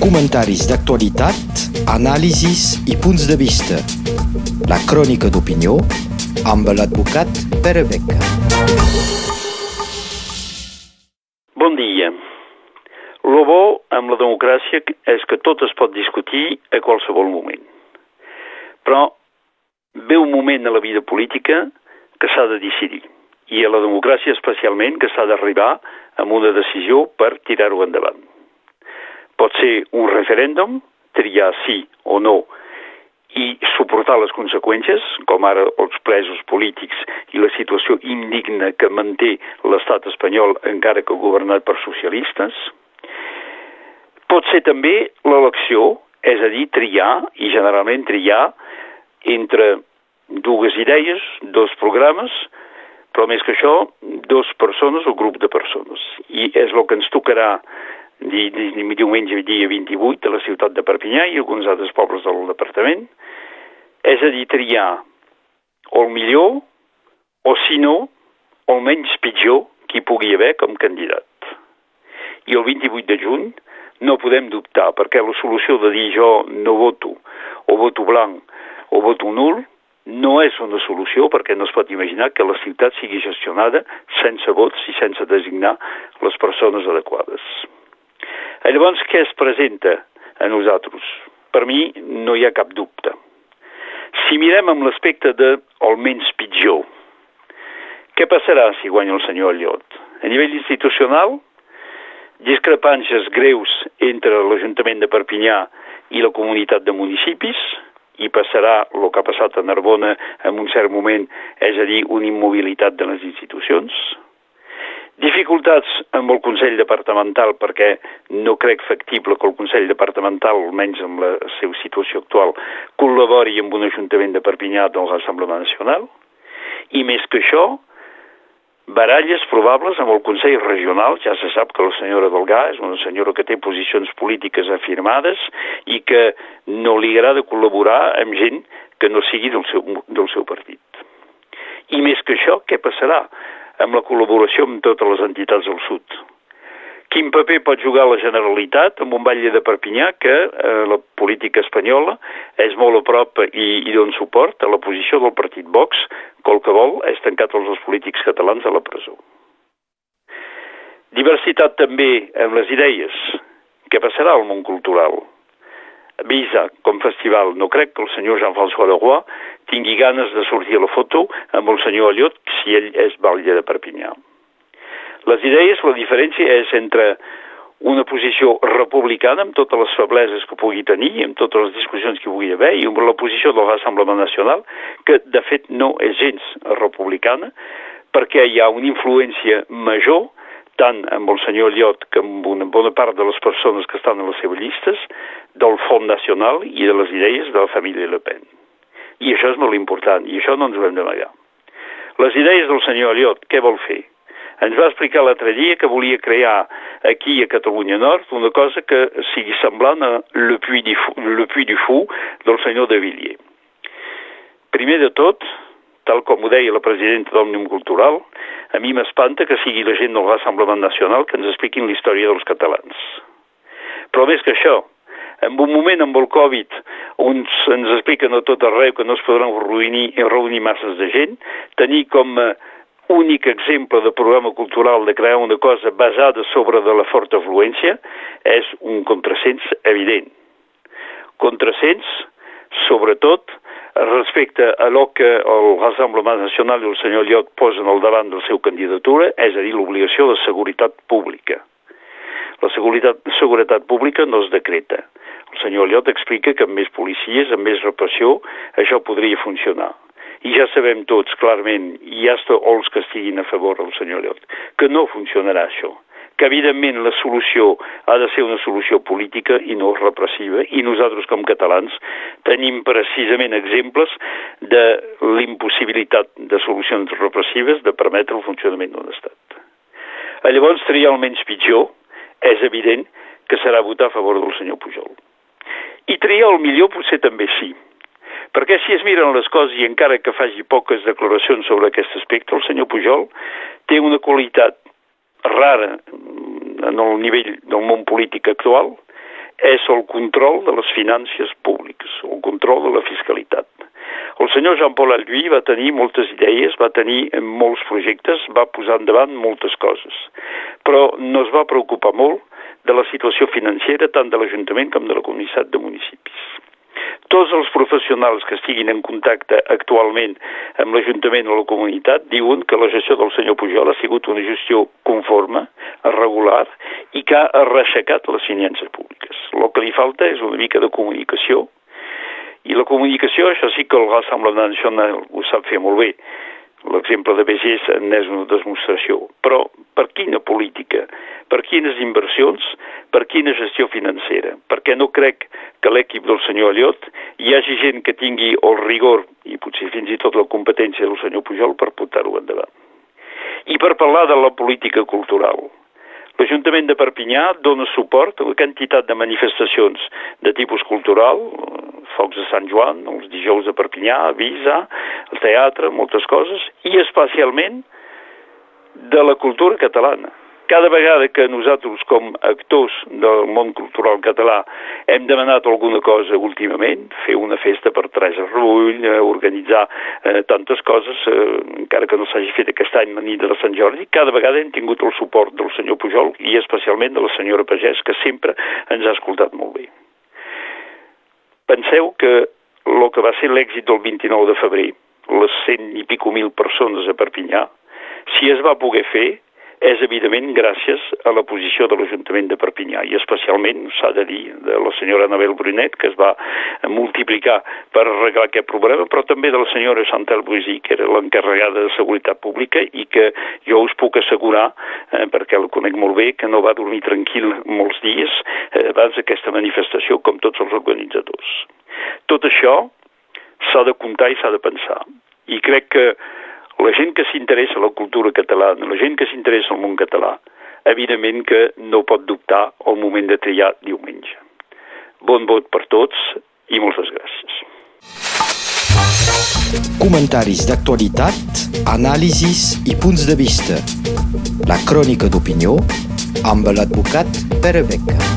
comentaris d'actualitat, anàlisis i punts de vista. La crònica d'opinió amb l'advocat Pere Beca. Bon dia. Lo bo amb la democràcia és que tot es pot discutir a qualsevol moment. Però ve un moment a la vida política que s'ha de decidir i a la democràcia especialment que s'ha d'arribar amb una decisió per tirar-ho endavant. Pot ser un referèndum, triar sí o no i suportar les conseqüències, com ara els presos polítics i la situació indigna que manté l'estat espanyol encara que governat per socialistes. Pot ser també l'elecció, és a dir, triar, i generalment triar, entre dues idees, dos programes, però més que això, dos persones o grup de persones. I és el que ens tocarà diumenge dia 28 a la ciutat de Perpinyà i alguns altres pobles del departament, és a dir, triar o el millor o, si no, el menys pitjor que hi pugui haver com candidat. I el 28 de juny no podem dubtar, perquè la solució de dir jo no voto, o voto blanc, o voto nul, no és una solució perquè no es pot imaginar que la ciutat sigui gestionada sense vots i sense designar les persones adequades. Llavors, què es presenta a nosaltres? Per mi no hi ha cap dubte. Si mirem amb l'aspecte de almenys pitjor, què passarà si guanya el senyor Allot? A nivell institucional, discrepàncies greus entre l'Ajuntament de Perpinyà i la comunitat de municipis, i passarà el que ha passat a Narbona en un cert moment, és a dir, una immobilitat de les institucions, Dificultats amb el Consell Departamental perquè no crec factible que el Consell Departamental, almenys amb la seva situació actual, col·labori amb un Ajuntament de Perpinyà de l'Assemblea Nacional. I més que això, baralles probables amb el Consell Regional. Ja se sap que la senyora Delgà és una senyora que té posicions polítiques afirmades i que no li agrada col·laborar amb gent que no sigui del seu, del seu partit. I més que això, què passarà? Amb la col·laboració amb totes les entitats del sud. Quin paper pot jugar la Generalitat amb un batlle de Perpinyà que eh, la política espanyola és molt a prop i, i dona suport a la posició del partit Vox, que el que vol és tancar tots els polítics catalans a la presó. Diversitat també en les idees. Què passarà al món cultural? Visa com festival. No crec que el senyor Jean-François Leroy tingui ganes de sortir a la foto amb el senyor Allot si ell és batlle de Perpinyà. Les idees, la diferència és entre una posició republicana amb totes les febleses que pugui tenir, amb totes les discussions que pugui haver, i amb la posició del Rassemblement Nacional, que de fet no és gens republicana, perquè hi ha una influència major tant amb el senyor Llot com amb una bona part de les persones que estan a les seves llistes, del Font Nacional i de les idees de la família Le Pen. I això és molt important, i això no ens ho hem d'amagar. Les idees del senyor Eliot, què vol fer? Ens va explicar l'altre dia que volia crear aquí a Catalunya Nord una cosa que sigui semblant a Le Puy du Fou, le Puy du Fou del senyor de Villiers. Primer de tot, tal com ho deia la presidenta d'Òmnium Cultural, a mi m'espanta que sigui la gent del Rassemblement Nacional que ens expliquin la història dels catalans. Però més que això, en un moment amb el Covid on ens expliquen a tot arreu que no es podran reunir, reunir masses de gent, tenir com a únic exemple de programa cultural de crear una cosa basada sobre de la forta afluència és un contrasens evident. Contrasens, sobretot, respecte a lo que el Rassemblement Nacional i el senyor Llot posen al davant de la seva candidatura, és a dir, l'obligació de seguretat pública. La seguretat, seguretat pública no es decreta. Senyor Llot explica que amb més policies, amb més repressió, això podria funcionar. I ja sabem tots, clarament, i ja està els que estiguin a favor del senyor Llot, que no funcionarà això que evidentment la solució ha de ser una solució política i no repressiva i nosaltres com catalans tenim precisament exemples de l'impossibilitat de solucions repressives de permetre el funcionament d'un estat. Llavors, triar el menys pitjor és evident que serà votar a favor del senyor Pujol. I triar el millor potser també sí. Perquè si es miren les coses i encara que faci poques declaracions sobre aquest aspecte, el senyor Pujol té una qualitat rara en el nivell del món polític actual, és el control de les finances públiques, el control de la fiscalitat. El senyor Jean-Paul Alduí va tenir moltes idees, va tenir molts projectes, va posar endavant moltes coses, però no es va preocupar molt de la situació financera tant de l'Ajuntament com de la comunitat de municipis. Tots els professionals que estiguin en contacte actualment amb l'Ajuntament o la comunitat diuen que la gestió del senyor Pujol ha sigut una gestió conforme, regular i que ha reixecat les finances públiques. El que li falta és una mica de comunicació i la comunicació, això sí que el Rassemblement Nacional ho sap fer molt bé. L'exemple de BGS n'és una demostració. Però per quina política, per quines inversions, per quina gestió financera? Perquè no crec que l'equip del senyor Allot hi hagi gent que tingui el rigor i potser fins i tot la competència del senyor Pujol per portar-ho endavant. I per parlar de la política cultural, L'Ajuntament de Perpinyà dona suport a la quantitat de manifestacions de tipus cultural, Focs de Sant Joan, els dijous de Perpinyà, Visa, el teatre, moltes coses, i especialment de la cultura catalana cada vegada que nosaltres com actors del món cultural català hem demanat alguna cosa últimament, fer una festa per Teresa Rull, eh, organitzar eh, tantes coses, eh, encara que no s'hagi fet aquest any la nit de Sant Jordi, cada vegada hem tingut el suport del senyor Pujol i especialment de la senyora Pagès, que sempre ens ha escoltat molt bé. Penseu que el que va ser l'èxit del 29 de febrer, les cent i pico mil persones a Perpinyà, si es va poder fer és evidentment gràcies a la posició de l'Ajuntament de Perpinyà i especialment, s'ha de dir, de la senyora Anabel Brunet, que es va multiplicar per arreglar aquest problema, però també de la senyora Chantal Bruisí, que era l'encarregada de Seguretat Pública i que jo us puc assegurar, eh, perquè el conec molt bé, que no va dormir tranquil molts dies eh, abans d'aquesta manifestació, com tots els organitzadors. Tot això s'ha de comptar i s'ha de pensar. I crec que la gent que s'interessa a la cultura catalana, la gent que s'interessa al món català, evidentment que no pot dubtar al moment de triar diumenge. Bon vot per tots i moltes gràcies. Comentaris d'actualitat, anàlisis i punts de vista. La crònica d'opinió amb l'advocat Pere Beca.